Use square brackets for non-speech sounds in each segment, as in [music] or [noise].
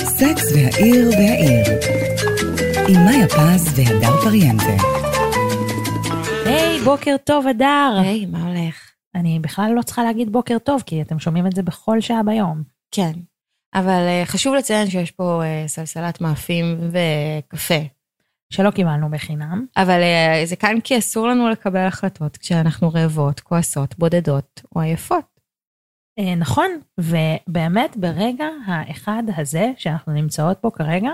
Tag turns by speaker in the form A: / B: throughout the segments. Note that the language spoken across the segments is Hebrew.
A: סקס והעיר והעיר עם מאיה פז והדר פריאנטה.
B: היי, בוקר טוב, אדר.
C: היי, מה הולך?
B: אני בכלל לא צריכה להגיד בוקר טוב, כי אתם שומעים את זה בכל שעה ביום.
C: כן, אבל אה, חשוב לציין שיש פה אה, סלסלת מאפים וקפה.
B: שלא קיבלנו בחינם.
C: אבל אה, זה כאן כי אסור לנו לקבל החלטות כשאנחנו רעבות, כועסות, בודדות או עייפות.
B: אה, נכון, ובאמת ברגע האחד הזה שאנחנו נמצאות פה כרגע,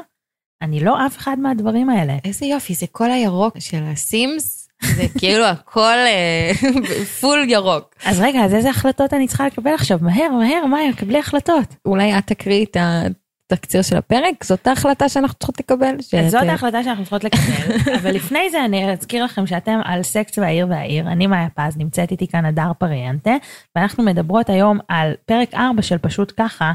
B: אני לא אף אחד מהדברים האלה.
C: איזה יופי, זה כל הירוק של הסימס, זה כאילו הכל אה, [laughs] full ירוק.
B: אז רגע, אז איזה החלטות אני צריכה לקבל עכשיו? מהר, מהר, מאיה, קבלי החלטות.
C: אולי את תקריאי את התקציר של הפרק? זאת ההחלטה שאנחנו צריכות לקבל? שאת,
B: זאת
C: אה,
B: ההחלטה שאנחנו צריכות לקבל, [laughs] אבל לפני זה אני אזכיר לכם שאתם על סקס והעיר והעיר, אני מאיה פז, נמצאת איתי כאן הדר פריאנטה, ואנחנו מדברות היום על פרק 4 של פשוט ככה,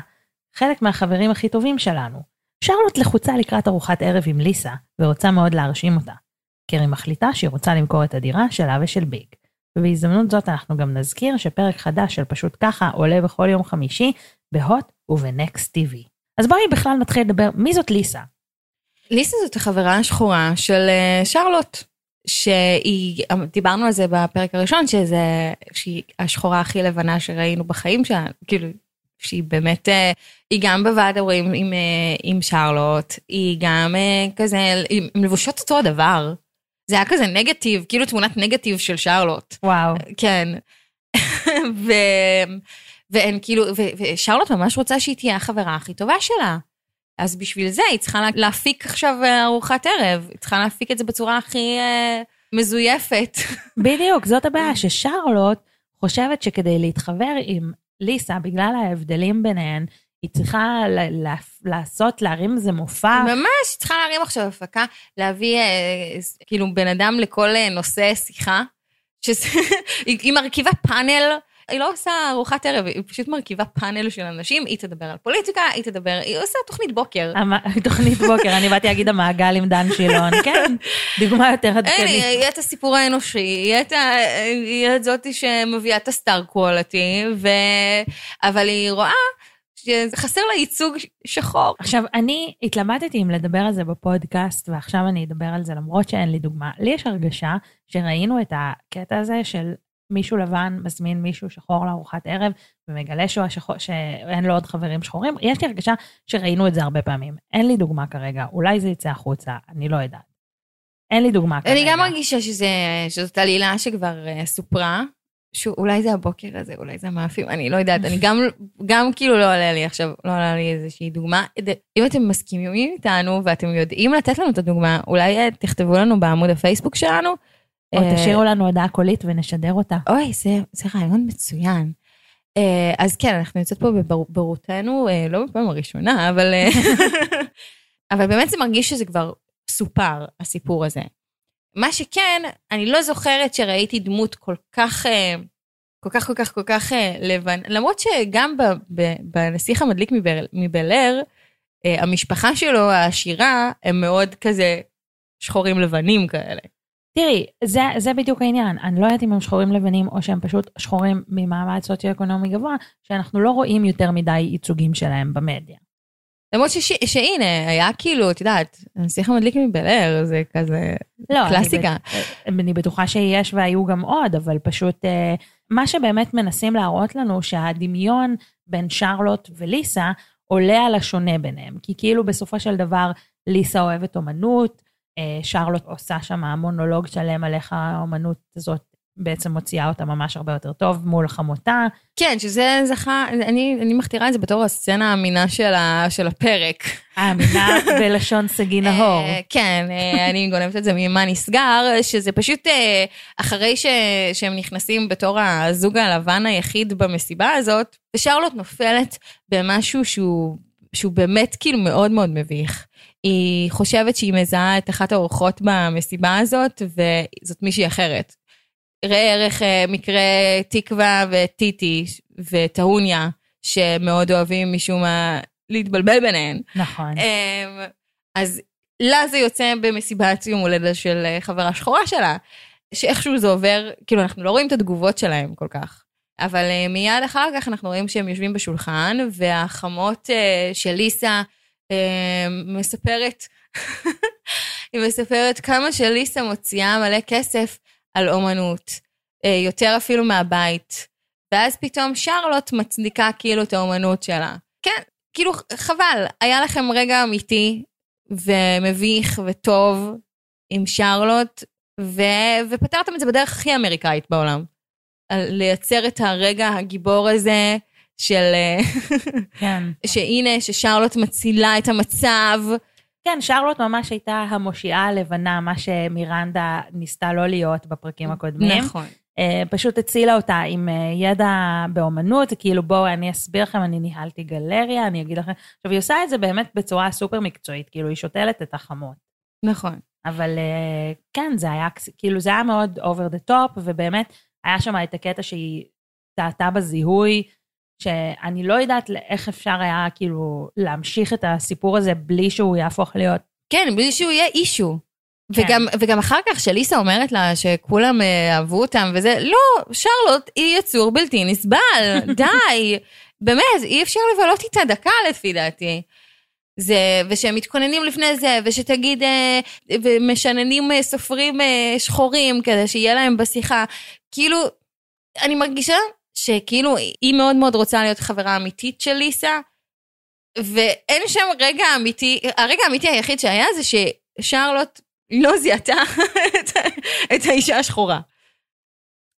B: חלק מהחברים הכי טובים שלנו. שרלוט לחוצה לקראת ארוחת ערב עם ליסה, ורוצה מאוד להרשים אותה. קרי מחליטה שהיא רוצה למכור את הדירה שלה ושל ביג. ובהזדמנות זאת אנחנו גם נזכיר שפרק חדש של פשוט ככה עולה בכל יום חמישי בהוט ובנקסט TV. אז בואי בכלל נתחיל לדבר, מי זאת ליסה?
C: ליסה זאת החברה השחורה של אה, שרלוט, שהיא, דיברנו על זה בפרק הראשון, שזה, שהיא השחורה הכי לבנה שראינו בחיים שלה, כאילו, שהיא באמת, אה, היא גם בוועד ההורים עם, אה, עם שרלוט, היא גם כזה, הן לבושות אותו הדבר. זה היה כזה נגטיב, כאילו תמונת נגטיב של שרלוט.
B: וואו.
C: כן. [laughs] ו... והן כאילו, ו... ושרלוט ממש רוצה שהיא תהיה החברה הכי טובה שלה. אז בשביל זה היא צריכה לה- להפיק עכשיו אה, ארוחת ערב, היא צריכה להפיק את זה בצורה הכי אה, מזויפת. [laughs]
B: בדיוק, זאת הבעיה, ששרלוט חושבת שכדי להתחבר עם ליסה, בגלל ההבדלים ביניהן, היא צריכה ל- ל- לעשות, להרים איזה מופע.
C: ממש, היא צריכה להרים עכשיו הפקה, להביא אה, ס- כאילו בן אדם לכל אה, נושא שיחה, שזה, [laughs] היא, היא מרכיבה פאנל. היא לא עושה ארוחת ערב, היא פשוט מרכיבה פאנל של אנשים, היא תדבר על פוליטיקה, היא תדבר, היא עושה תוכנית בוקר.
B: תוכנית בוקר, אני באתי להגיד המעגל עם דן שילון, [laughs] כן, דוגמה יותר
C: אין,
B: עדכנית.
C: יהיה את הסיפור האנושי, יהיה את, זאתי שמביאה את הסטאר קוולטי, ו... אבל היא רואה שחסר לה ייצוג שחור.
B: עכשיו, אני התלבטתי אם לדבר על זה בפודקאסט, ועכשיו אני אדבר על זה למרות שאין לי דוגמה. לי יש הרגשה שראינו את הקטע הזה של מישהו לבן מזמין מישהו שחור לארוחת ערב, ומגלה שהוא השחור, שאין לו עוד חברים שחורים. יש לי הרגשה שראינו את זה הרבה פעמים. אין לי דוגמה כרגע, אולי זה יצא החוצה, אני לא יודעת. אין לי דוגמה כרגע.
C: אני גם מרגישה שזה, שזאת עלילה שכבר אה, סופרה. שאולי זה הבוקר הזה, אולי זה המאפים, אני לא יודעת, אני גם, גם כאילו לא עולה לי עכשיו, לא עולה לי איזושהי דוגמה. אם אתם מסכימים איתנו ואתם יודעים לתת לנו את הדוגמה, אולי אה, תכתבו לנו בעמוד הפייסבוק שלנו.
B: או
C: אה,
B: תשאירו לנו הודעה קולית ונשדר אותה.
C: אוי, זה, זה רעיון מצוין. אה, אז כן, אנחנו יוצאות פה בברותנו, אה, לא בפעם הראשונה, אבל, [laughs] אבל באמת זה מרגיש שזה כבר סופר, הסיפור הזה. מה שכן, אני לא זוכרת שראיתי דמות כל כך, כל כך, כל כך, כל כך לבן, למרות שגם בנסיך המדליק מבל, מבל אר, אה, המשפחה שלו, העשירה, הם מאוד כזה שחורים לבנים כאלה.
B: תראי, זה, זה בדיוק העניין. אני לא יודעת אם הם שחורים לבנים או שהם פשוט שחורים ממעמד סוציו-אקונומי גבוה, שאנחנו לא רואים יותר מדי ייצוגים שלהם במדיה.
C: למרות שש, שהנה, היה כאילו, את יודעת, הנסיך המדליק מבל אר, זה כזה
B: לא,
C: קלאסיקה.
B: אני, אני בטוחה שיש והיו גם עוד, אבל פשוט אה, מה שבאמת מנסים להראות לנו שהדמיון בין שרלוט וליסה עולה על השונה ביניהם. כי כאילו בסופו של דבר ליסה אוהבת אומנות, שרלוט עושה שם מונולוג שלם על איך האומנות הזאת בעצם מוציאה אותה ממש הרבה יותר טוב מול חמותה.
C: כן, שזה זכה, אני, אני מכתירה את זה בתור הסצנה האמינה של, ה, של הפרק.
B: האמינה [laughs] בלשון סגי נהור.
C: אה, כן, אה, אני גונבת את זה ממה נסגר, שזה פשוט אה, אחרי ש, שהם נכנסים בתור הזוג הלבן היחיד במסיבה הזאת, ושרלוט נופלת במשהו שהוא, שהוא באמת כאילו מאוד מאוד מביך. היא חושבת שהיא מזהה את אחת האורחות במסיבה הזאת, וזאת מישהי אחרת. ראה ערך אה, מקרה תקווה וטיטי וטהוניה, שמאוד אוהבים משום מה להתבלבל ביניהן.
B: נכון.
C: אמ, אז לה זה יוצא במסיבת יום הולדת של אה, חברה שחורה שלה, שאיכשהו זה עובר, כאילו אנחנו לא רואים את התגובות שלהם כל כך. אבל אה, מיד אחר כך אנחנו רואים שהם יושבים בשולחן, והחמות של ליסה מספרת, [laughs] היא מספרת כמה שליסה מוציאה מלא כסף על אומנות, אה, יותר אפילו מהבית. ואז פתאום שרלוט מצדיקה כאילו את האומנות שלה. כן, כאילו חבל, היה לכם רגע אמיתי ומביך וטוב עם שרלוט, ו... ופתרתם את זה בדרך הכי אמריקאית בעולם. לייצר את הרגע הגיבור הזה של... אה,
B: כן.
C: שהנה, ששרלוט מצילה את המצב.
B: כן, שרלוט ממש הייתה המושיעה הלבנה, מה שמירנדה ניסתה לא להיות בפרקים הקודמים.
C: נכון.
B: אה, פשוט הצילה אותה עם אה, ידע באומנות, כאילו בואו אני אסביר לכם, אני ניהלתי גלריה, אני אגיד לכם. עכשיו היא עושה את זה באמת בצורה סופר מקצועית, כאילו היא שותלת את החמות.
C: נכון.
B: אבל כן, זה היה, כאילו זה היה מאוד over the top, ובאמת היה שם את הקטע שהיא טעתה בזיהוי, שאני לא יודעת איך אפשר היה כאילו להמשיך את הסיפור הזה בלי שהוא יהפוך להיות
C: כן, בלי שהוא יהיה אישו.
B: כן.
C: וגם, וגם אחר כך שליסה אומרת לה שכולם אה, אהבו אותם וזה, לא, שרלוט היא יצור בלתי נסבל, [laughs] די. באמת, אי אפשר לבלות איתה דקה לפי דעתי. זה, ושהם מתכוננים לפני זה, ושתגיד, אה, ומשננים אה, סופרים אה, שחורים כדי שיהיה להם בשיחה. כאילו, אני מרגישה שכאילו היא מאוד מאוד רוצה להיות חברה אמיתית של ליסה, ואין שם רגע אמיתי, הרגע האמיתי היחיד שהיה זה ששרלוט לא זיהתה את, את האישה השחורה.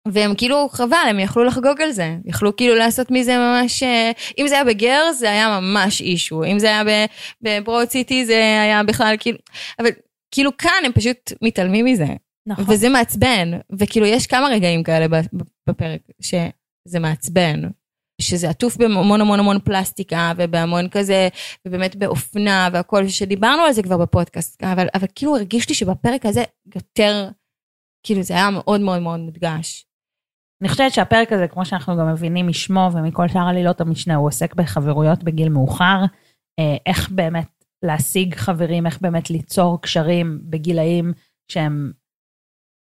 C: והם כאילו, חבל, הם יכלו לחגוג על זה. יכלו כאילו לעשות מזה ממש... אה, אם זה היה בגר, זה היה ממש אישו. אם זה היה בברוד סיטי, זה היה בכלל כאילו... אבל כאילו כאן הם פשוט מתעלמים מזה.
B: נכון.
C: וזה מעצבן. וכאילו, יש כמה רגעים כאלה בפרק שזה מעצבן. שזה עטוף בהמון המון המון פלסטיקה ובהמון כזה, ובאמת באופנה והכל, שדיברנו על זה כבר בפודקאסט, אבל, אבל כאילו הרגיש לי שבפרק הזה יותר, כאילו זה היה מאוד מאוד מאוד מודגש.
B: אני חושבת שהפרק הזה, כמו שאנחנו גם מבינים משמו ומכל שאר עלילות המשנה, הוא עוסק בחברויות בגיל מאוחר, אה, איך באמת להשיג חברים, איך באמת ליצור קשרים בגילאים שהם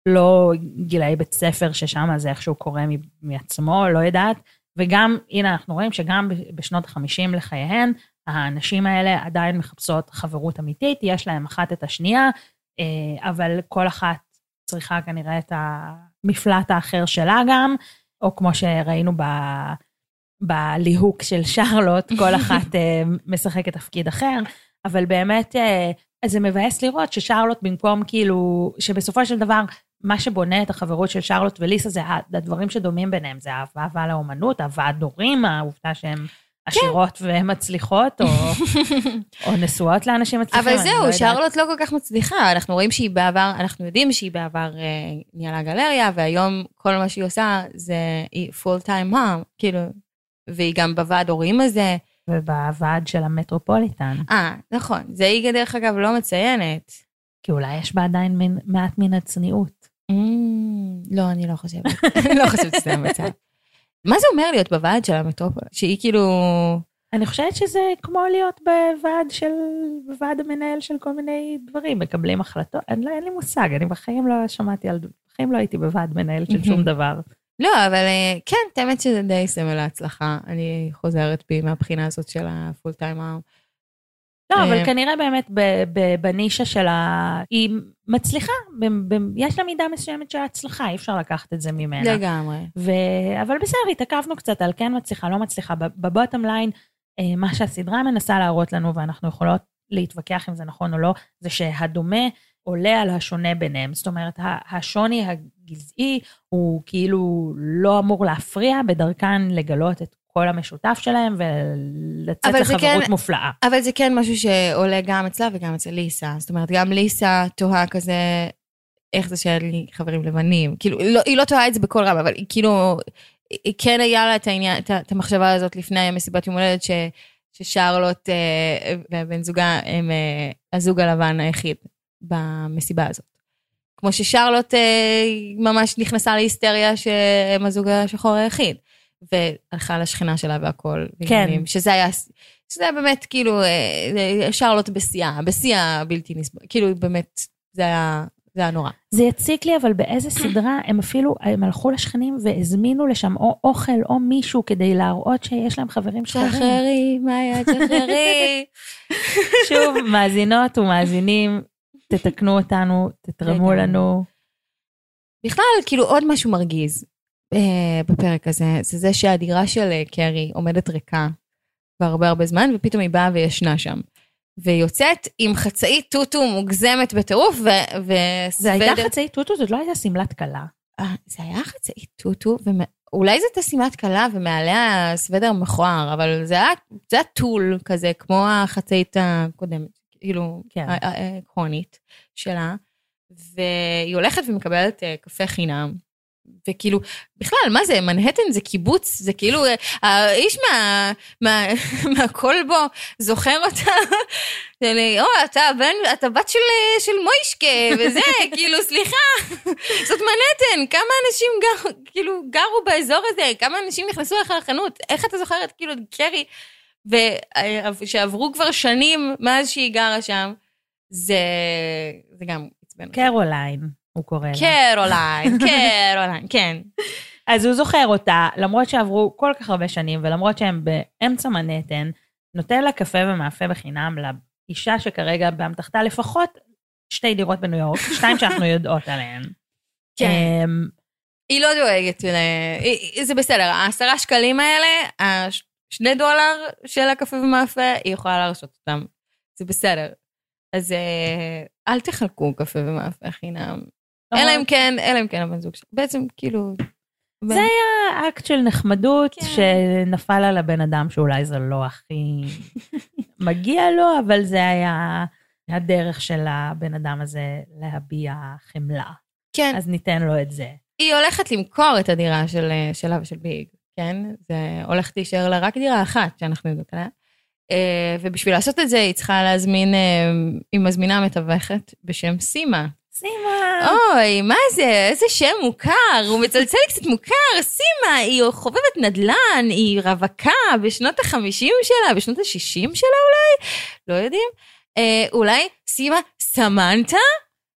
B: לא גילאי בית ספר, ששם זה איכשהו קורה מעצמו, לא יודעת. וגם, הנה, אנחנו רואים שגם בשנות ה-50 לחייהן, הנשים האלה עדיין מחפשות חברות אמיתית, יש להן אחת את השנייה, אה, אבל כל אחת צריכה כנראה את המפלט האחר שלה גם, או כמו שראינו ב... בליהוק של שרלוט, כל אחת אה, משחקת תפקיד אחר, אבל באמת אה, זה מבאס לראות ששרלוט במקום כאילו, שבסופו של דבר, מה שבונה את החברות של שרלוט וליסה זה הדברים שדומים ביניהם, זה אהבה אהבה לאומנות, אהבה עד הורים, העובדה שהן עשירות ומצליחות, או, [laughs] או נשואות לאנשים מצליחים,
C: אבל
B: לא
C: זהו,
B: יודעת.
C: שרלוט לא כל כך מצליחה, אנחנו רואים שהיא בעבר, אנחנו יודעים שהיא בעבר אה, ניהלה גלריה, והיום כל מה שהיא עושה זה היא פול טיים מום, כאילו, והיא גם בוועד הורים הזה.
B: ובוועד של המטרופוליטן,
C: אה, נכון, זה היא דרך אגב לא מציינת.
B: כי אולי יש בה עדיין מין, מעט מן הצניעות.
C: Mm, לא, אני לא חושבת. אני [laughs] לא חושבת שזה המצב. מה זה אומר להיות בוועד של המטרופול? שהיא כאילו...
B: אני חושבת שזה כמו להיות בוועד של, בוועד המנהל של כל מיני דברים, מקבלים החלטות, אני לא, אין לי מושג, אני בחיים לא שמעתי על, בחיים לא הייתי בוועד מנהל של שום דבר.
C: לא, אבל אה, כן, האמת שזה די סמל להצלחה. אני חוזרת בי מהבחינה הזאת של הפול טיימר.
B: לא, אבל
C: אה,
B: כנראה באמת בנישה שלה, היא מצליחה, יש לה מידה מסוימת של הצלחה, אי אפשר לקחת את זה ממנה.
C: לגמרי.
B: ו... אבל בסדר, התעכבנו קצת על כן מצליחה, לא מצליחה. בבוטום ליין, אה, מה שהסדרה מנסה להראות לנו, ואנחנו יכולות להתווכח אם זה נכון או לא, זה שהדומה עולה על השונה ביניהם. זאת אומרת, ה- השוני הגזעי הוא כאילו לא אמור להפריע בדרכן לגלות את כל המשותף שלהם ולצאת לחברות
C: כן-
B: מופלאה.
C: אבל זה כן משהו שעולה גם אצלה וגם אצל ליסה. זאת אומרת, גם ליסה תוהה כזה, איך זה שאין לי חברים לבנים. כאילו, לא, היא לא תוהה את זה בקול רם, אבל היא כאילו, היא כן היה לה את העניין, את, את המחשבה הזאת לפני המסיבת יום הולדת, ש, ששרלוט אה, ובן זוגה הם אה, הזוג הלבן היחיד במסיבה הזאת. כמו ששרלוט אה, ממש נכנסה להיסטריה שהם הזוג השחור היחיד. והלכה לשכנה שלה והכל.
B: כן.
C: ועניינים, שזה היה, שזה היה באמת כאילו, אה, שרלוט בשיאה, בשיא הבלתי נסבל, כאילו באמת, זה היה זה היה נורא.
B: זה יציק לי, אבל באיזה סדרה הם אפילו, הם הלכו לשכנים והזמינו לשם או אוכל או מישהו כדי להראות שיש להם חברים שחורים.
C: שחררי, מאיה, שחררי. [laughs]
B: שוב, מאזינות ומאזינים, תתקנו אותנו, תתרמו. לנו.
C: בכלל, כאילו עוד משהו מרגיז אה, בפרק הזה, זה זה שהדירה של אה, קרי עומדת ריקה כבר הרבה הרבה זמן, ופתאום היא באה וישנה שם. והיא יוצאת עם חצאית טוטו מוגזמת בטירוף, ו-
B: זה הייתה חצאית טוטו, זאת לא הייתה שמלת כלה.
C: אה, זה היה חצאית טוטו, ואולי זאת השמלת כלה ומעליה סוודר מכוער, אבל זה היה, זה היה טול כזה, כמו החצאית הקודמת, כאילו,
B: כן.
C: העקרונית שלה. והיא הולכת ומקבלת אה, קפה חינם. וכאילו, בכלל, מה זה, מנהטן זה קיבוץ, זה כאילו, אה, האיש מה, מה, [laughs] מהכלבו זוכר אותה, [laughs] או, אתה בן, אתה בת של, אה, של מוישקה, וזה, [laughs] כאילו, סליחה, זאת מנהטן, כמה אנשים גר, כאילו, גרו באזור הזה, כמה אנשים נכנסו לך לחנות, איך אתה זוכרת, כאילו, קרי, ושעברו כבר שנים מאז שהיא גרה שם, זה, זה גם עצבן.
B: קרוליין, הוא קורא לה.
C: קרוליין, קרוליין, כן.
B: אז הוא זוכר אותה, למרות שעברו כל כך הרבה שנים, ולמרות שהם באמצע מנהטן, נותן לה קפה ומאפה בחינם לאישה שכרגע באמתחתה לפחות שתי דירות בניו יורק, [laughs] שתיים שאנחנו יודעות עליהן.
C: כן.
B: אמ,
C: היא לא דואגת, היא- זה בסדר, העשרה שקלים האלה, השני דולר של הקפה ומאפה, היא יכולה להרשות אותם. זה בסדר. אז אה, אל תחלקו קפה ומאפה חינם. אלא אם כן, אלא אם כן הבן זוג שלך. בעצם, כאילו...
B: זה היה אקט של נחמדות
C: כן.
B: שנפל על הבן אדם שאולי זה לא הכי [laughs] מגיע לו, אבל זה היה הדרך של הבן אדם הזה להביע חמלה.
C: כן,
B: אז ניתן לו את זה.
C: היא הולכת למכור את הדירה של, שלה ושל ביג, כן? זה הולכת להישאר לה רק דירה אחת שאנחנו יודעות עליה. אה, ובשביל לעשות את זה היא צריכה להזמין, אה, היא מזמינה מתווכת בשם סימה.
B: סימה!
C: אוי, מה זה? איזה שם מוכר, הוא מצלצל לי קצת מוכר, סימה, היא חובבת נדל"ן, היא רווקה בשנות החמישים שלה, בשנות השישים שלה אולי? לא יודעים. אה, אולי סימה סמנטה?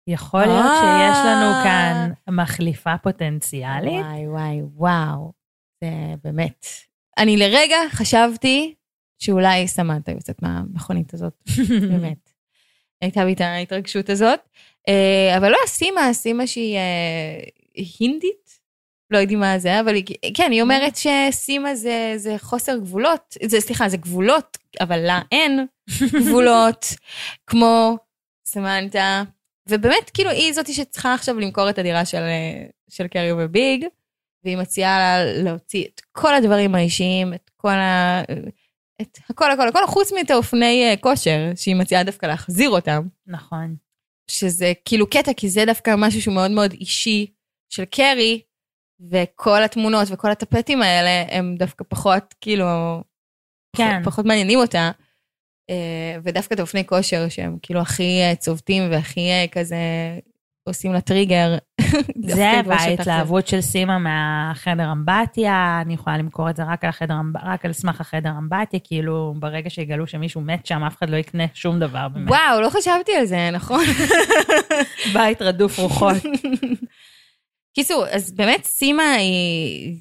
B: יכול להיות
C: אה.
B: שיש לנו כאן מחליפה פוטנציאלית.
C: וואי, וואי, וואו. זה באמת. אני לרגע חשבתי שאולי סמנטה יוצאת מהמכונית הזאת, [laughs] באמת. הייתה בי את ההתרגשות הזאת. אה, אבל לא הסימה, הסימה שהיא אה, הינדית, לא יודעים מה זה, אבל כן, היא אומרת שסימה זה, זה חוסר גבולות, זה, סליחה, זה גבולות, אבל לה אין גבולות, [laughs] כמו סמנטה. ובאמת, כאילו, היא זאתי שצריכה עכשיו למכור את הדירה של, אה, של קרי וביג, והיא מציעה לה להוציא את כל הדברים האישיים, את כל ה... את הכל, הכל, הכל, חוץ מאת האופני כושר, שהיא מציעה דווקא להחזיר אותם.
B: נכון.
C: שזה כאילו קטע, כי זה דווקא משהו שהוא מאוד מאוד אישי של קרי, וכל התמונות וכל הטפטים האלה הם דווקא פחות, כאילו,
B: כן.
C: פחות, פחות מעניינים אותה. אה, ודווקא את האופני כושר שהם כאילו הכי אה, צובטים והכי אה, כזה עושים לה טריגר.
B: זה. וההתלהבות של סימה מהחדר אמבטיה, אני יכולה למכור את זה רק על, החדר, רק על סמך החדר אמבטיה, כאילו ברגע שיגלו שמישהו מת שם, אף אחד לא יקנה שום דבר באמת.
C: וואו, לא חשבתי על זה, נכון? [laughs]
B: בית רדוף רוחות. [laughs]
C: קיצור, אז באמת סימה היא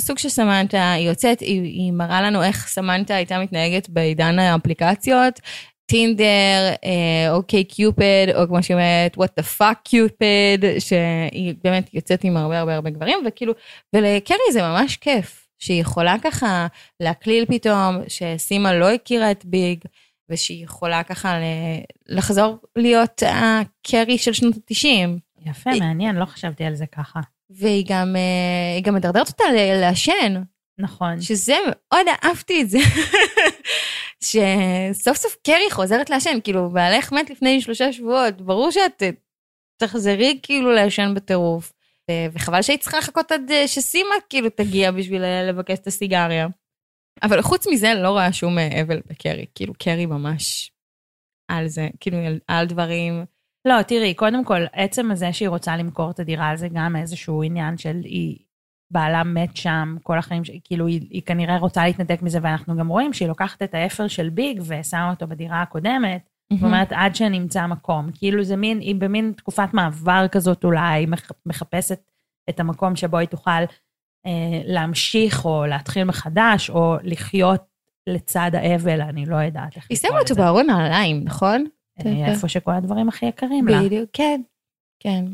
C: סוג של סמנטה, היא יוצאת, היא, היא מראה לנו איך סמנטה הייתה מתנהגת בעידן האפליקציות, טינדר, אוקיי קיופד, או כמו שהיא אומרת, what the fuck קיופד, שהיא באמת יוצאת עם הרבה הרבה הרבה גברים, וכאילו, ולקרי זה ממש כיף, שהיא יכולה ככה להקליל פתאום, שסימה לא הכירה את ביג, ושהיא יכולה ככה לחזור להיות הקרי של שנות ה-90.
B: יפה, מעניין, לא חשבתי על זה ככה.
C: והיא גם, אה, גם מדרדרת אותה לעשן,
B: נכון.
C: שזה מאוד אהבתי את זה. [laughs] שסוף סוף קרי חוזרת לעשן, כאילו בעלך מת לפני שלושה שבועות, ברור שאת אה, תחזרי כאילו לעשן בטירוף. ו- וחבל שהיית צריכה לחכות עד אה, שסימה כאילו תגיע בשביל אה, לבקש את הסיגריה. אבל חוץ מזה לא רואה שום אה, אבל בקרי, כאילו קרי ממש על זה, כאילו על דברים.
B: לא, תראי, קודם כל, עצם הזה שהיא רוצה למכור את הדירה, זה גם איזשהו עניין של היא, בעלה מת שם כל החיים, ש- כאילו היא, היא כנראה רוצה להתנתק מזה, ואנחנו גם רואים שהיא לוקחת את האפר של ביג ושמה אותו בדירה הקודמת, זאת אומרת, עד שנמצא מקום. כאילו זה מין, היא במין תקופת מעבר כזאת אולי, מח- מחפשת את המקום שבו היא תוכל אה, להמשיך או להתחיל מחדש, או לחיות לצד האבל, אני לא יודעת איך
C: היא
B: לקרוא
C: שמה אותו
B: לזה.
C: בארון נעליים, נכון?
B: אה, איפה שכל הדברים הכי יקרים לה.
C: בדיוק, כן, כן.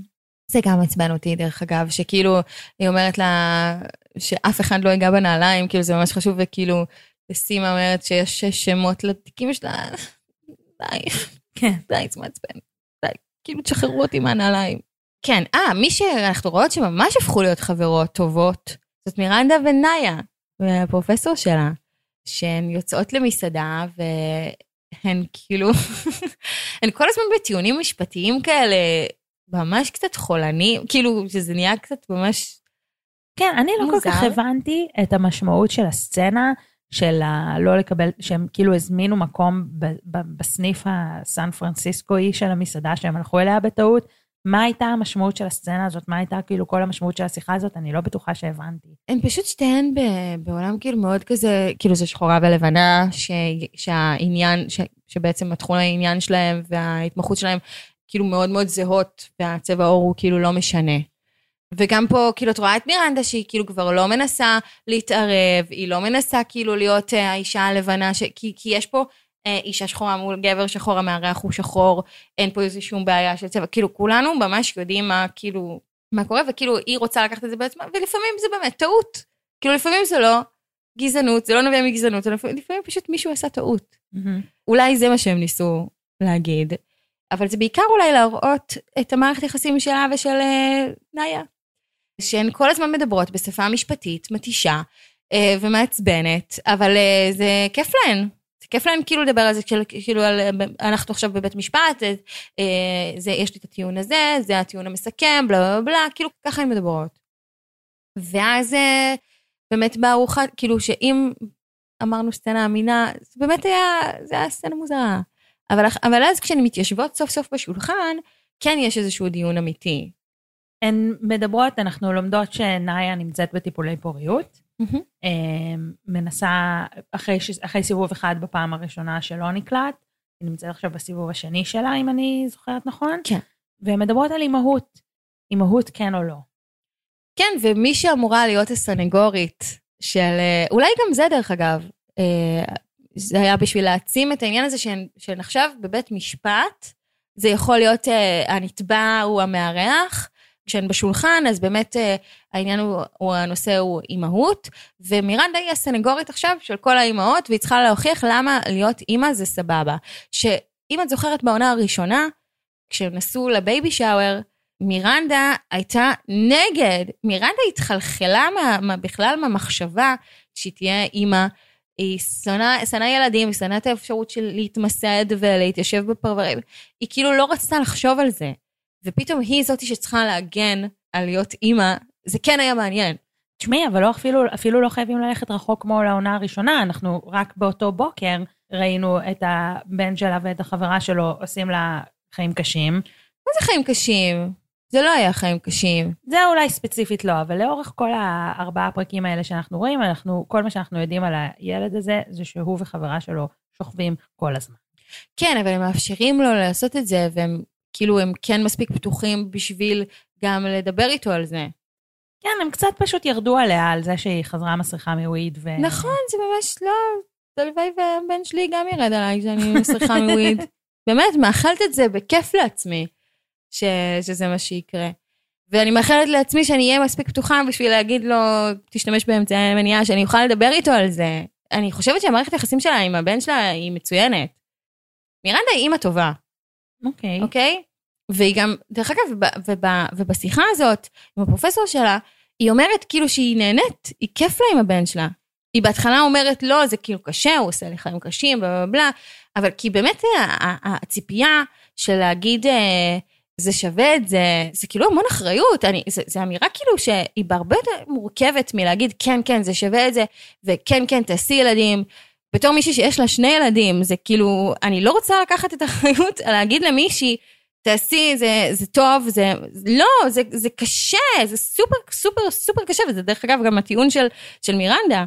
C: זה גם עצבן אותי, דרך אגב, שכאילו, היא אומרת לה שאף אחד לא ייגע בנעליים, כאילו זה ממש חשוב, וכאילו, וסימה אומרת שיש שמות לתיקים שלה, [laughs] די,
B: כן.
C: די, זה מעצבן, די, כאילו תשחררו אותי מהנעליים. כן, אה, מי שאנחנו רואות שממש הפכו להיות חברות טובות, זאת מירנדה ונאיה, והפרופסור שלה, שהן יוצאות למסעדה, והן כאילו, [laughs] הן כל הזמן בטיעונים משפטיים כאלה, ממש קצת חולניים, כאילו, שזה נהיה קצת ממש...
B: כן, אני לא כל כך
C: מוזר.
B: הבנתי את המשמעות של הסצנה של הלא לקבל, שהם כאילו הזמינו מקום ב- ב- בסניף הסן פרנסיסקואי של המסעדה שהם הלכו אליה בטעות. מה הייתה המשמעות של הסצנה הזאת? מה הייתה כאילו כל המשמעות של השיחה הזאת? אני לא בטוחה שהבנתי.
C: הן פשוט שתיהן ב- בעולם כאילו מאוד כזה, כאילו זה שחורה ולבנה, ש, שהעניין, ש, שבעצם התכון העניין שלהם וההתמחות שלהם כאילו מאוד מאוד זהות, והצבע העור הוא כאילו לא משנה. וגם פה כאילו את רואה את מירנדה שהיא כאילו כבר לא מנסה להתערב, היא לא מנסה כאילו להיות אה, האישה הלבנה, ש... כי, כי יש פה אה, אישה שחורה מול גבר שחור, המארח הוא שחור, אין פה איזה שום בעיה של צבע, כאילו כולנו ממש יודעים מה כאילו, מה קורה, וכאילו היא רוצה לקחת את זה בעצמה, ולפעמים זה באמת טעות. כאילו לפעמים זה לא גזענות, זה לא נובע מגזענות, לפעמים, לפעמים פשוט מישהו עשה טעות. אולי זה מה שהם ניסו להגיד, אבל זה בעיקר אולי להראות את המערכת יחסים שלה ושל אה, נאיה. שהן כל הזמן מדברות בשפה משפטית מתישה אה, ומעצבנת, אבל אה, זה כיף להן. זה כיף להן כאילו לדבר על זה, כאילו, על, אנחנו עכשיו בבית משפט, אה, זה, יש לי את הטיעון הזה, זה הטיעון המסכם, בלה בלה בלה, כאילו ככה הן מדברות. ואז באמת בארוחה, כאילו שאם אמרנו סצנה אמינה, זה באמת היה, זה היה סצנה מוזרה. אבל, אבל אז כשהן מתיישבות סוף סוף בשולחן, כן יש איזשהו דיון אמיתי.
B: הן מדברות, אנחנו לומדות שנאיה נמצאת בטיפולי פוריות. אה, מנסה, אחרי, אחרי סיבוב אחד בפעם הראשונה שלא נקלט, היא נמצאת עכשיו בסיבוב השני שלה, אם אני זוכרת נכון.
C: כן.
B: והן מדברות על אימהות. אימהות כן או לא.
C: כן, ומי שאמורה להיות הסנגורית של, אה, אולי גם זה דרך אגב, אה, זה היה בשביל להעצים את העניין הזה עכשיו בבית משפט, זה יכול להיות אה, הנתבע הוא המארח, כשהן בשולחן אז באמת אה, העניין הוא, הוא הנושא הוא אימהות, ומירנדה היא הסנגורית עכשיו של כל האימהות, והיא צריכה להוכיח למה להיות אימא זה סבבה. שאם את זוכרת בעונה הראשונה, כשהם נסעו לבייבי שאוור, מירנדה הייתה נגד, מירנדה התחלחלה מה, מה, בכלל מהמחשבה שהיא תהיה אימא. היא שנאה שנאה ילדים, היא שנאה את האפשרות של להתמסד ולהתיישב בפרברים. היא כאילו לא רצתה לחשוב על זה. ופתאום היא זאתי שצריכה להגן על להיות אימא, זה כן היה מעניין.
B: תשמעי, אבל לא אפילו, אפילו לא חייבים ללכת רחוק כמו לעונה הראשונה, אנחנו רק באותו בוקר ראינו את הבן שלה ואת החברה שלו עושים לה חיים קשים.
C: מה זה חיים קשים? זה לא היה חיים קשים.
B: זה אולי ספציפית לא, אבל לאורך כל הארבעה פרקים האלה שאנחנו רואים, אנחנו, כל מה שאנחנו יודעים על הילד הזה, זה שהוא וחברה שלו שוכבים כל הזמן.
C: כן, אבל הם מאפשרים לו לעשות את זה, והם כאילו, הם כן מספיק פתוחים בשביל גם לדבר איתו על זה.
B: כן, הם קצת פשוט ירדו עליה על זה שהיא חזרה מסריחה מוויד. ו...
C: נכון, זה ממש לא... הלוואי והבן שלי גם ירד עליי כשאני מסריחה מוויד. [laughs] באמת, מאחלת את זה בכיף לעצמי, ש... שזה מה שיקרה. ואני מאחלת לעצמי שאני אהיה מספיק פתוחה בשביל להגיד לו, תשתמש באמצעי מניעה, שאני אוכל לדבר איתו על זה. אני חושבת שהמערכת היחסים שלה עם הבן שלה היא מצוינת. מירנדה היא אימא טובה,
B: אוקיי.
C: אוקיי? והיא גם, דרך אגב, וב, וב, ובשיחה הזאת עם הפרופסור שלה, היא אומרת כאילו שהיא נהנית, היא כיף לה עם הבן שלה. היא בהתחלה אומרת, לא, זה כאילו קשה, הוא עושה לי חיים קשים, בלה בלה בלה, אבל כי באמת ה- ה- הציפייה של להגיד, אה, זה שווה את זה, זה כאילו המון אחריות, זה אמירה כאילו שהיא בהרבה יותר מורכבת מלהגיד, כן, כן, זה שווה את זה, וכן, כן, תעשי ילדים. בתור מישהי שיש לה שני ילדים, זה כאילו, אני לא רוצה לקחת את האחריות להגיד למישהי, תעשי, זה, זה טוב, זה, לא, זה, זה קשה, זה סופר, סופר, סופר קשה, וזה דרך אגב גם הטיעון של, של מירנדה,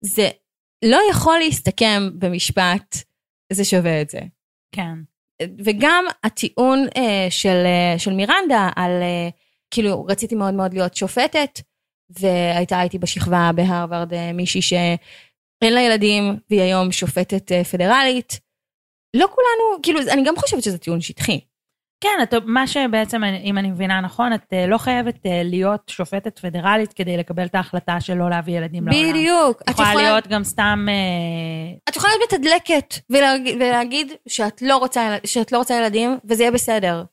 C: זה לא יכול להסתכם במשפט, זה שווה את זה.
B: כן.
C: וגם הטיעון אה, של, אה, של מירנדה על, אה, כאילו, רציתי מאוד מאוד להיות שופטת, והייתה איתי בשכבה בהרווארד מישהי שאין לה ילדים, והיא היום שופטת פדרלית. לא כולנו, כאילו, אני גם חושבת שזה טיעון שטחי.
B: כן, את, מה שבעצם, אם אני מבינה נכון, את אה, לא חייבת אה, להיות שופטת פדרלית כדי לקבל את ההחלטה של לא להביא ילדים לעולם.
C: בדיוק.
B: את יכולה להיות גם סתם... אה,
C: את יכולה להיות מתדלקת ולהגיד, ולהגיד שאת, לא רוצה, שאת לא רוצה ילדים, וזה יהיה בסדר.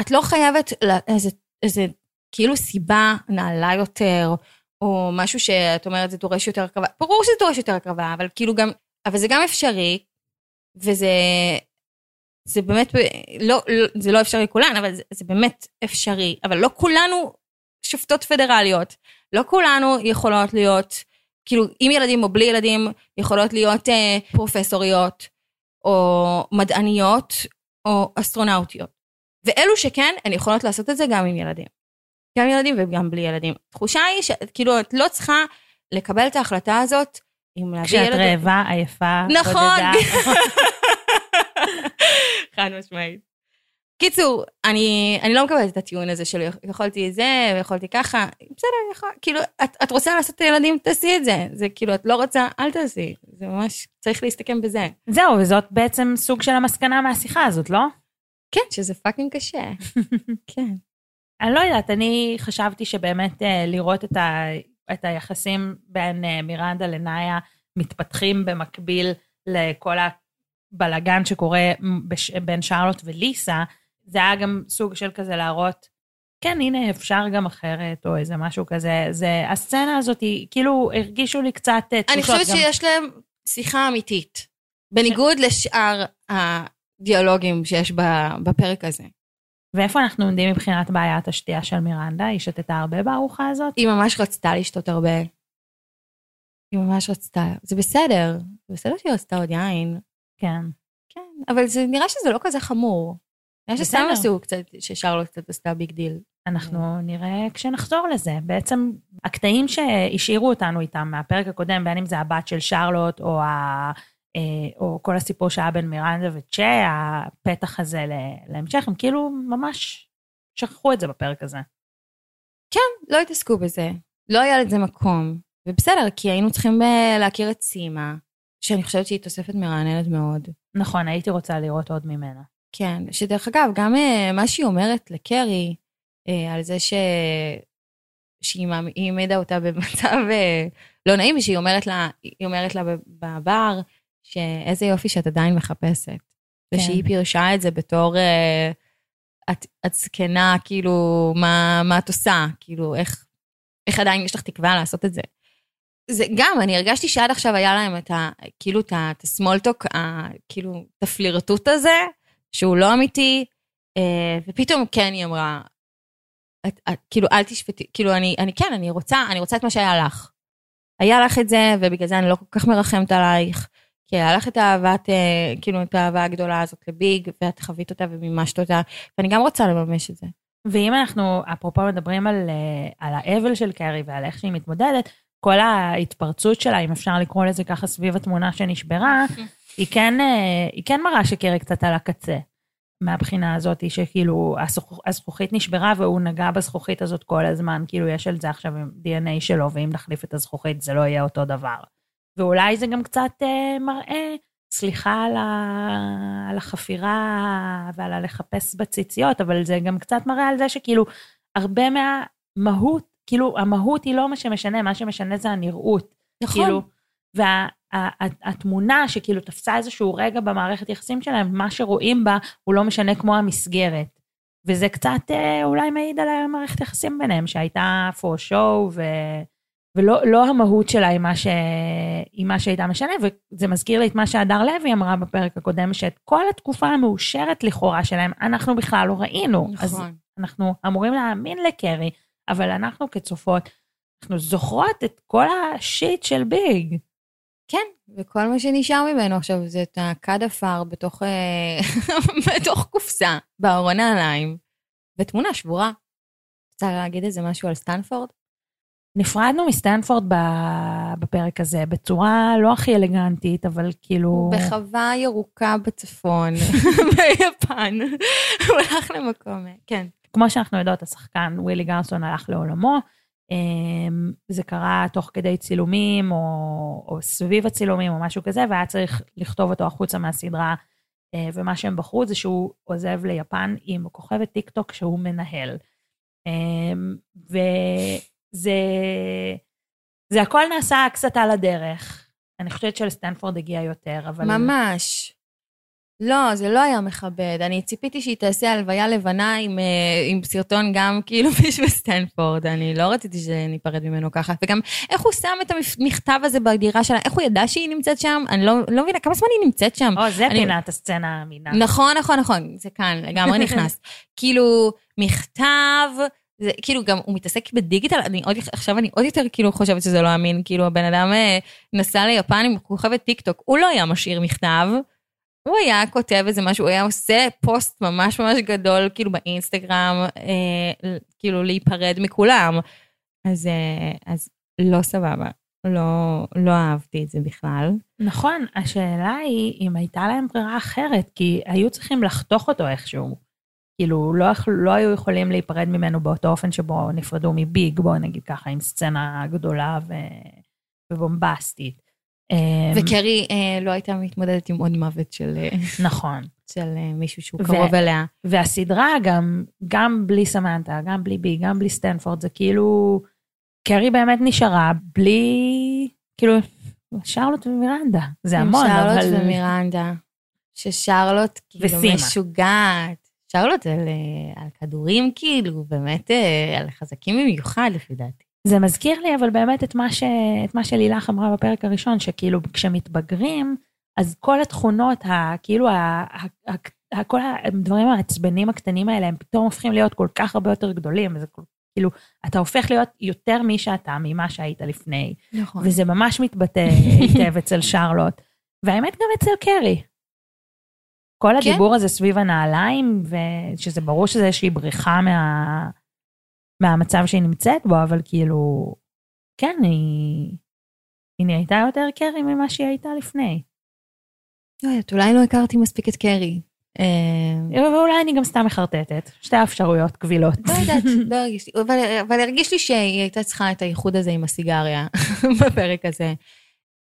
C: את לא חייבת איזה, איזה כאילו סיבה נעלה יותר, או משהו שאת אומרת זה דורש יותר הקרבה. ברור שזה דורש יותר הקרבה, אבל כאילו גם, אבל זה גם אפשרי, וזה זה באמת, לא, לא, זה לא אפשרי כולן, אבל זה, זה באמת אפשרי. אבל לא כולנו שופטות פדרליות. לא כולנו יכולות להיות, כאילו, עם ילדים או בלי ילדים, יכולות להיות אה, פרופסוריות, או מדעניות, או אסטרונאוטיות. ואלו שכן, הן יכולות לעשות את זה גם עם ילדים. גם ילדים וגם בלי ילדים. התחושה היא שכאילו, את לא צריכה לקבל את ההחלטה הזאת אם להביא ילדים.
B: כשאת רעבה, עייפה,
C: נכון. [laughs] חד משמעית. קיצור, אני, אני לא מקבלת את הטיעון הזה של יכולתי זה ויכולתי ככה, בסדר, יכול, כאילו, את, את רוצה לעשות את הילדים, תעשי את זה. זה כאילו, את לא רוצה, אל תעשי. זה ממש, צריך להסתכם בזה.
B: זהו, וזאת בעצם סוג של המסקנה מהשיחה הזאת, לא?
C: כן, שזה fucking קשה. [laughs] כן.
B: אני לא יודעת, אני חשבתי שבאמת אה, לראות את, ה, את היחסים בין אה, מירנדה לנאיה מתפתחים במקביל לכל הבלגן שקורה בש, בין שרלוט וליסה, זה היה גם סוג של כזה להראות, כן, הנה, אפשר גם אחרת, או איזה משהו כזה. זה, הסצנה הזאת, היא, כאילו, הרגישו לי קצת אה,
C: אני
B: תחושות
C: חושבת
B: גם-
C: שיש להם שיחה אמיתית, בניגוד לשאר הדיאלוגים שיש בפרק הזה.
B: ואיפה אנחנו עומדים מבחינת בעיית השתייה של מירנדה? היא שתתה הרבה בארוחה הזאת?
C: היא ממש רצתה לשתות הרבה. היא ממש רצתה, זה בסדר, זה בסדר שהיא רצתה עוד יין.
B: כן.
C: כן, אבל זה נראה שזה לא כזה חמור. נראה שסתם. עשו קצת, ששרלוט קצת עשתה big deal.
B: אנחנו נראה כשנחזור לזה. בעצם הקטעים שהשאירו אותנו איתם מהפרק הקודם, בין אם זה הבת של שרלוט, או, ה, אה, או כל הסיפור שהיה בין מירנדה וצ'ה, הפתח הזה להמשך, הם כאילו ממש שכחו את זה בפרק הזה.
C: לא התעסקו בזה, לא היה לזה מקום. ובסדר, כי היינו צריכים אה, להכיר את סימה, שאני חושבת שהיא תוספת מרעננת מאוד.
B: נכון, הייתי רוצה לראות עוד ממנה.
C: כן, שדרך אגב, גם אה, מה שהיא אומרת לקרי, אה, על זה ש... שהיא העמידה אותה במצב אה, לא נעים, ושהיא אומרת לה, היא אומרת לה בב- בבר, שאיזה יופי שאת עדיין מחפשת. ושהיא פירשה את זה בתור, את, את זקנה, כאילו, מה, מה את עושה? כאילו, איך, איך עדיין יש לך תקווה לעשות את זה? זה גם, אני הרגשתי שעד עכשיו היה להם את ה... כאילו, את הסמולטוק, כאילו, את הפלירטוט הזה, שהוא לא אמיתי, אה, ופתאום כן היא אמרה, את, את, כאילו, אל תשפטי, כאילו, אני, אני כן, אני רוצה, אני רוצה את מה שהיה לך. היה לך את זה, ובגלל זה אני לא כל כך מרחמת עלייך, כי היה לך את האהבת, אה, כאילו, את האהבה הגדולה הזאת לביג, ואת חווית אותה ומימשת אותה, ואני גם רוצה לממש את זה.
B: ואם אנחנו, אפרופו מדברים על, אה, על האבל של קרי ועל איך שהיא מתמודדת, כל ההתפרצות שלה, אם אפשר לקרוא לזה ככה, סביב התמונה שנשברה, [laughs] היא כן, אה, היא כן מראה שקרי קצת על הקצה. מהבחינה הזאת, שכאילו הזכוכ- הזכוכית נשברה והוא נגע בזכוכית הזאת כל הזמן, כאילו יש על זה עכשיו DNA שלו, ואם נחליף את הזכוכית זה לא יהיה אותו דבר. ואולי זה גם קצת אה, מראה, סליחה על, ה... על החפירה ועל הלחפש בציציות, אבל זה גם קצת מראה על זה שכאילו הרבה מהמהות, כאילו המהות היא לא מה שמשנה, מה שמשנה זה הנראות.
C: נכון.
B: כאילו, והתמונה שכאילו תפסה איזשהו רגע במערכת יחסים שלהם, מה שרואים בה הוא לא משנה כמו המסגרת. וזה קצת אה, אולי מעיד על המערכת יחסים ביניהם, שהייתה for show, ו... ולא לא המהות שלה היא מה, ש... היא מה שהייתה משנה, וזה מזכיר לי את מה שהדר לוי אמרה בפרק הקודם, שאת כל התקופה המאושרת לכאורה שלהם, אנחנו בכלל לא ראינו. אז
C: נכון.
B: אנחנו אמורים להאמין לקרי, אבל אנחנו כצופות, אנחנו זוכרות את כל השיט של ביג.
C: כן, וכל מה שנשאר ממנו עכשיו זה את הכד אפר בתוך, אה, [laughs] בתוך קופסה, בארון הנעליים, ותמונה שבורה. רוצה להגיד איזה משהו על סטנפורד?
B: נפרדנו מסטנפורד בפרק הזה בצורה לא הכי אלגנטית, אבל כאילו...
C: בחווה ירוקה בצפון, [laughs] ביפן. הוא הלך למקום, כן.
B: כמו שאנחנו יודעות, השחקן ווילי גרסון הלך לעולמו. אמ, זה קרה תוך כדי צילומים, או, או סביב הצילומים, או משהו כזה, והיה צריך לכתוב אותו החוצה מהסדרה. אה, ומה שהם בחרו זה שהוא עוזב ליפן עם כוכבת טיק טוק שהוא מנהל. אמ, וזה זה הכל נעשה קצת על הדרך. אני חושבת שלסטנפורד הגיע יותר, אבל...
C: ממש. לא, זה לא היה מכבד. אני ציפיתי שהיא תעשה הלוויה לבנה עם, אה, עם סרטון גם כאילו [laughs] בשביל סטנפורד. אני לא רציתי שניפרד ממנו ככה. וגם איך הוא שם את המכתב הזה בדירה שלה, איך הוא ידע שהיא נמצאת שם? אני לא, לא מבינה, כמה זמן היא נמצאת שם?
B: או, זה
C: אני...
B: פינת הסצנה האמינה.
C: נכון, נכון, נכון, זה כאן, לגמרי [laughs] נכנס. כאילו, מכתב, זה כאילו גם הוא מתעסק בדיגיטל, אני עוד, עכשיו אני עוד יותר כאילו חושבת שזה לא אמין, כאילו הבן אדם אה, נסע ליפן עם כוכבת טיק טוק, הוא לא היה משאיר מכתב, הוא היה כותב איזה משהו, הוא היה עושה פוסט ממש ממש גדול כאילו באינסטגרם, אה, כאילו להיפרד מכולם. אז, אה, אז לא סבבה, לא, לא אהבתי את זה בכלל.
B: נכון, השאלה היא אם הייתה להם ברירה אחרת, כי היו צריכים לחתוך אותו איכשהו. כאילו, לא, לא היו יכולים להיפרד ממנו באותו אופן שבו נפרדו מביג, בואו נגיד ככה, עם סצנה גדולה ו... ובומבסטית. אמ,
C: וקרי אה, לא הייתה מתמודדת עם עוד מוות של... אה,
B: נכון.
C: של אה, מישהו שהוא קרוב אליה.
B: והסדרה גם, גם בלי סמנטה, גם בלי בי, גם בלי סטנפורד, זה כאילו, קרי באמת נשארה בלי, כאילו, שרלוט ומירנדה, זה המון,
C: אבל... שרלוט ומירנדה, ששרלוט כאילו וסימה. משוגעת. שרלוט על, על כדורים כאילו, באמת על חזקים במיוחד לפי דעתי.
B: זה מזכיר לי אבל באמת את מה, ש... את מה שלילך אמרה בפרק הראשון, שכאילו כשמתבגרים, אז כל התכונות, ה... כאילו, ה... ה... ה... כל הדברים העצבנים הקטנים האלה, הם פתאום הופכים להיות כל כך הרבה יותר גדולים. זה כאילו, אתה הופך להיות יותר מי שאתה, ממה שהיית לפני.
C: נכון.
B: וזה ממש מתבטא היטב אצל [laughs] שרלוט. והאמת גם אצל קרי. כל כן. הדיבור הזה סביב הנעליים, ושזה ברור שזה איזושהי בריחה מה... מהמצב שהיא נמצאת בו, אבל כאילו, כן, היא, היא נהייתה יותר קרי ממה שהיא הייתה לפני.
C: לא יודעת, אולי לא הכרתי מספיק את קרי.
B: אה, ואולי אני גם סתם מחרטטת, שתי אפשרויות קבילות.
C: לא יודעת, לא הרגיש לי, אבל, הרגיש לי שהיא הייתה צריכה את האיחוד הזה עם הסיגריה [laughs] בפרק הזה.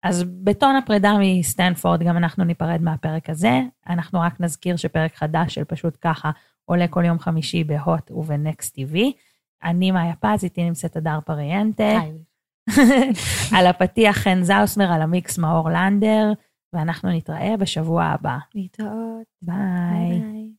B: אז בטון הפרידה מסטנפורד גם אנחנו ניפרד מהפרק הזה. אנחנו רק נזכיר שפרק חדש של פשוט ככה עולה כל יום חמישי בהוט ובנקסט טיווי. אני מאיה פז, איתי נמצאת הדר פריאנטה. [laughs] על הפתיח חן זאוסמר, על המיקס מאור לנדר, ואנחנו נתראה בשבוע הבא.
C: להתראות.
B: ביי. ביי.